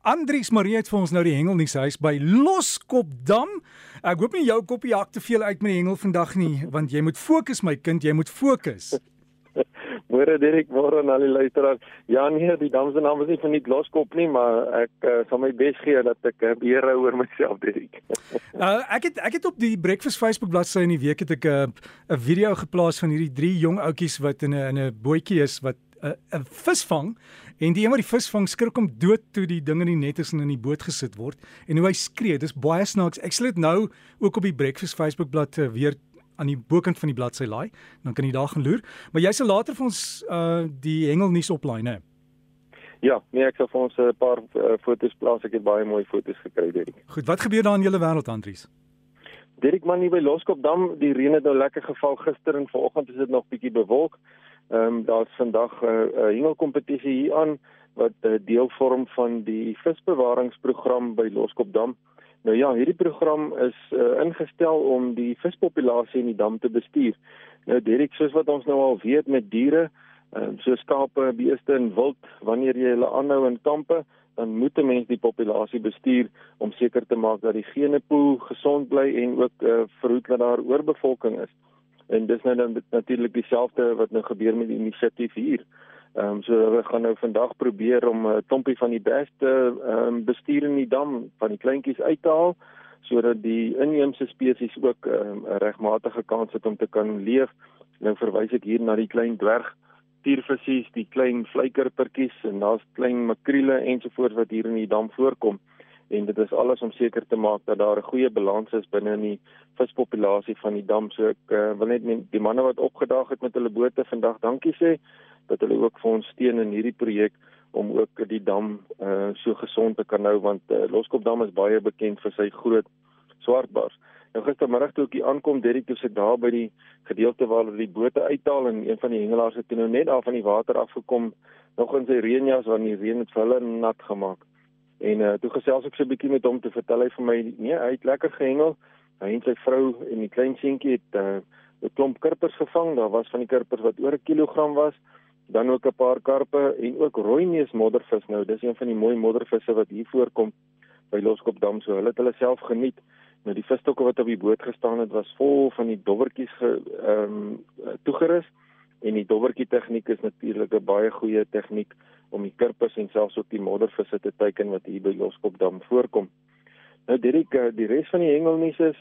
Andries Marie het vir ons nou die hengel nie sy huis by Loskopdam. Ek hoop nie jou koppie hak te veel uit met die hengel vandag nie, want jy moet fokus my kind, jy moet fokus. Môre Dirk, môre aan al die luisteraars. Ja nee, die dam se naam is nie van nie Loskop nie, maar ek uh, sal my bes gee dat ek uh, beheer hou oor myself, Dirk. uh, ek het ek het op die Breakfast Facebook bladsy in die week het ek 'n uh, 'n video geplaas van hierdie drie jong ouetjies wat in 'n in 'n bootjie is wat 'n uh, vis vang en die een wat die vis vang skrik hom dood toe die ding in die net is en in die boot gesit word en hoe hy skree dis baie snaaks ek sal dit nou ook op die breakfast Facebook bladsy uh, weer aan die bokant van die bladsy laai dan kan jy daar gaan loer maar jy sal later vir ons uh, die hengel nuus oplaai nê Ja, nee, ek sal vir ons 'n paar uh, foto's plaas. Ek het baie mooi foto's gekry, Derek. Goed, wat gebeur daar in julle wêreld, Andries? Derek man hier by Loskopdam, die reën het nou lekker geval gister en vanoggend is dit nog bietjie bewolk. Ehm um, daar's vandag 'n uh, uh, hengelkompetisie hier aan wat 'n uh, deel vorm van die visbewaringsprogram by Loskopdam. Nou ja, hierdie program is uh, ingestel om die vispopulasie in die dam te bestuur. Nou Derek, soos wat ons nou al weet met diere, um, so skape, beeste en wild, wanneer jy hulle aanhou in kampe, dan moet 'n mens die populasie bestuur om seker te maak dat die genepool gesond bly en ook uh, verhoed dat daar oorbevolking is en dis nou dan natuurlik dieselfde wat nou gebeur met die inisiatief hier. Ehm um, so we gaan nou vandag probeer om 'n uh, klompie van die beste ehm um, bestuur in die dam van die kleintjies uit te haal sodat die inheemse spesies ook ehm, 'n um, regmatige kans het om te kan leef. Nou verwys ek hier na die klein dwerg tiervisies, die klein vleikerpertjies en daar's klein makriele ensovoorts wat hier in die dam voorkom en dit is alles om seker te maak dat daar 'n goeie balans is binne in die vispopulasie van die dam. So ek uh, wil net die manne wat opgedaag het met hulle bote vandag dankie sê dat hulle ook vir ons steun in hierdie projek om ook die dam uh, so gesond te kan hou want uh, Loskopdam is baie bekend vir sy groot swartbars. Nou gistermiddag toe ek hier aankom, Derrick het sit daar by die gedeelte waar hulle die bote uithaal en een van die hengelaars het nou net daar van die water afgekom nog in sy reënjas want die reën het hulle nat gemaak. En uh, toe gesels ek so 'n bietjie met hom te vertel hy vir my nee, hy het lekker gehengel. Hy en sy vrou en die klein seentjie het uh, 'n klomp karpers gevang. Daar was van die karpers wat oor 'n kilogram was. Dan ook 'n paar karpe en ook rooineus moddervis. Nou, dis een van die mooi moddervisse wat hier voorkom by Loskopdam. So hulle het hulle self geniet. Nou die visstokke wat op die boot gestaan het was vol van die dobbertjies ehm um, toegerus en die dobbertjie tegniek is natuurlik 'n baie goeie tegniek om die kirpers en selfs ook die moddervisse te teiken wat hier by Loskopdam voorkom. Nou Dirk, die res van die hengelnuus is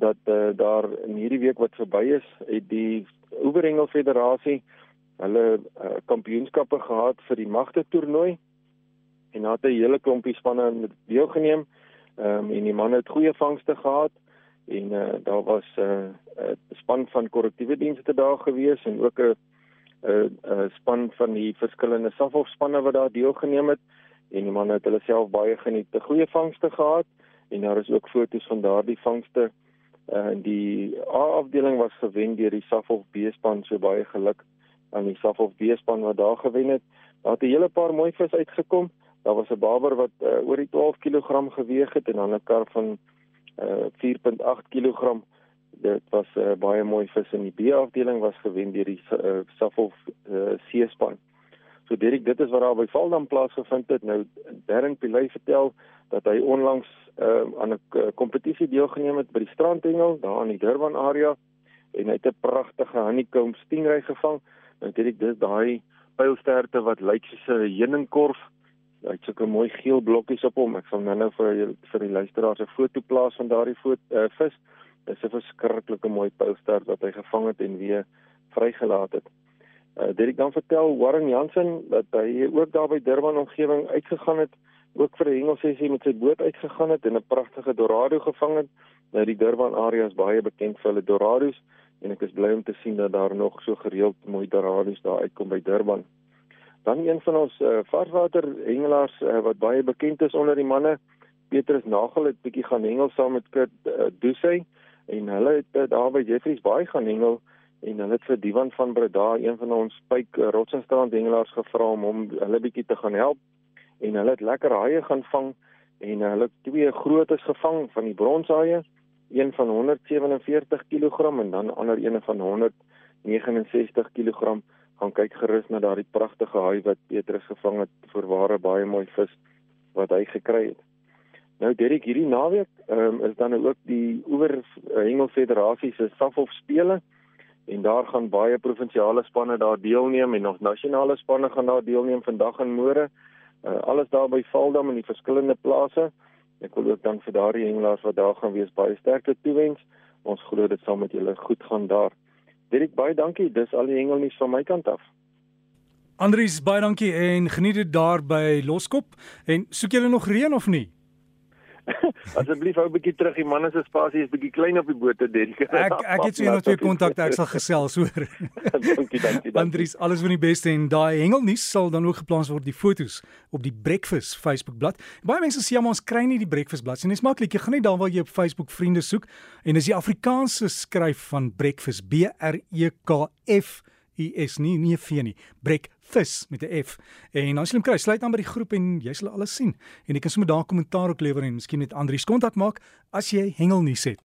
dat uh, daar in hierdie week wat verby is, het die Oeverhengel Federasie hulle uh, kampioenskappe gehad vir die magte toernooi en daar het 'n hele klompie spanne deelgeneem. Ehm um, en die manne het goeie vangste gehad en uh, daar was 'n uh, uh, span van korrektiewe dienste daar gewees en ook 'n 'n uh, uh, span van die verskillende safhofspanne wat daar deelgeneem het en die manne het hulle self baie geniet. 'n Goeie vangste gehad en daar is ook foto's van daardie vangste. Uh, die A-afdeling was gewen deur die Safhof B-span, so baie geluk aan die Safhof B-span wat daar gewen het. Daar het 'n hele paar mooi vis uitgekom. Daar was 'n barber wat uh, oor die 12 kg geweg het en dan 'n kar van uh, 4.8 kg dit was 'n uh, baie mooi vis in die B-afdeling was gewen deur die uh, Safhof uh, C-span. So Derek, dit is wat daar by Valdam plaasgevind het. Nou Darren Pilay vertel dat hy onlangs uh, aan 'n kompetisie deelgeneem het by die strandhengel daar in die Durban area en hy het 'n pragtige honeycomb stingray gevang. Nou Derek, dis daai pylsterte wat lyk soos 'n heuningkorf. Hy het sulke mooi geel blokkies op hom. Ek sal nou-nou vir vir die luisteraars 'n foto plaas van daardie uh, vis. Dis 'n verskriklike mooi poster wat hy gevang het en weer vrygelaat het. Uh Derek dan vertel Warren Jansen dat hy ook daar by Durban omgewing uitgegaan het, ook vir 'n hengelsessie met sy boot uitgegaan het en 'n pragtige dorado gevang het. Nou die Durban area is baie bekend vir hulle dorados en ek is bly om te sien dat daar nog so gereeld mooi dorados daar uitkom by Durban. Dan een van ons uh, varswater hengelaars uh, wat baie bekend is onder die manne, Petrus Nagel het bietjie gaan hengel saam met Kurt uh, Dusey en hulle het uh, daar by Jeffreys Bay gaan hengel. En hulle het vir Divan van Breda, een van ons pyk uh, Rotsenstrand hengelaars gevra om hom hulle bietjie te gaan help. En hulle het lekker haie gaan vang. En uh, hulle twee grootes gevang van die bronshaie, een van 147 kg en dan ander een van 169 kg. Gaan kyk gerus na daardie pragtige haai wat Petrus gevang het, voorware baie mooi vis wat hy gekry het. Nou Derek, hierdie naweek um, is dan ook die oor uh, Hengel Federasie se Safhof spele en daar gaan baie provinsiale spanne daar deelneem en nog nasionale spanne gaan daar deelneem vandag en môre. Uh, alles daar by Valdam in die verskillende plase. Ek wil ook dan vir daardie hengelaars wat daar gaan wees baie sterkte toewens. Ons glo dit sal met julle goed gaan daar. Dirk baie dankie. Dis al die hengelnuus van my kant af. Andries baie dankie en geniet dit daar by Loskop en soek julle nog reën of nie? Asseblief hou 'n bietjie terug. Die manne se spasie is bietjie klein op die boot denk. Ek ek het so een of twee kontakte ek sal gesels hoor. dankie, dankie. Andries, alles van die beste en daai hengelnuus sal dan ook geplaas word die fotos op die Breakfast Facebook bladsy. Baie mense sê maar ons kry nie die Breakfast bladsy nie. Dit is maklik. Jy gaan net daar waar jy op Facebook vriende soek en dis die Afrikaanse skryf van Breakfast B R E K F U S nie nie V nie. Breakfast vis met 'n F. En jy hom kry, sluit aan by die groep en jy sal alles sien. En jy kan sommer daar kommentaar ook lewer en miskien net Andri se kontak maak as jy hengelnuus het.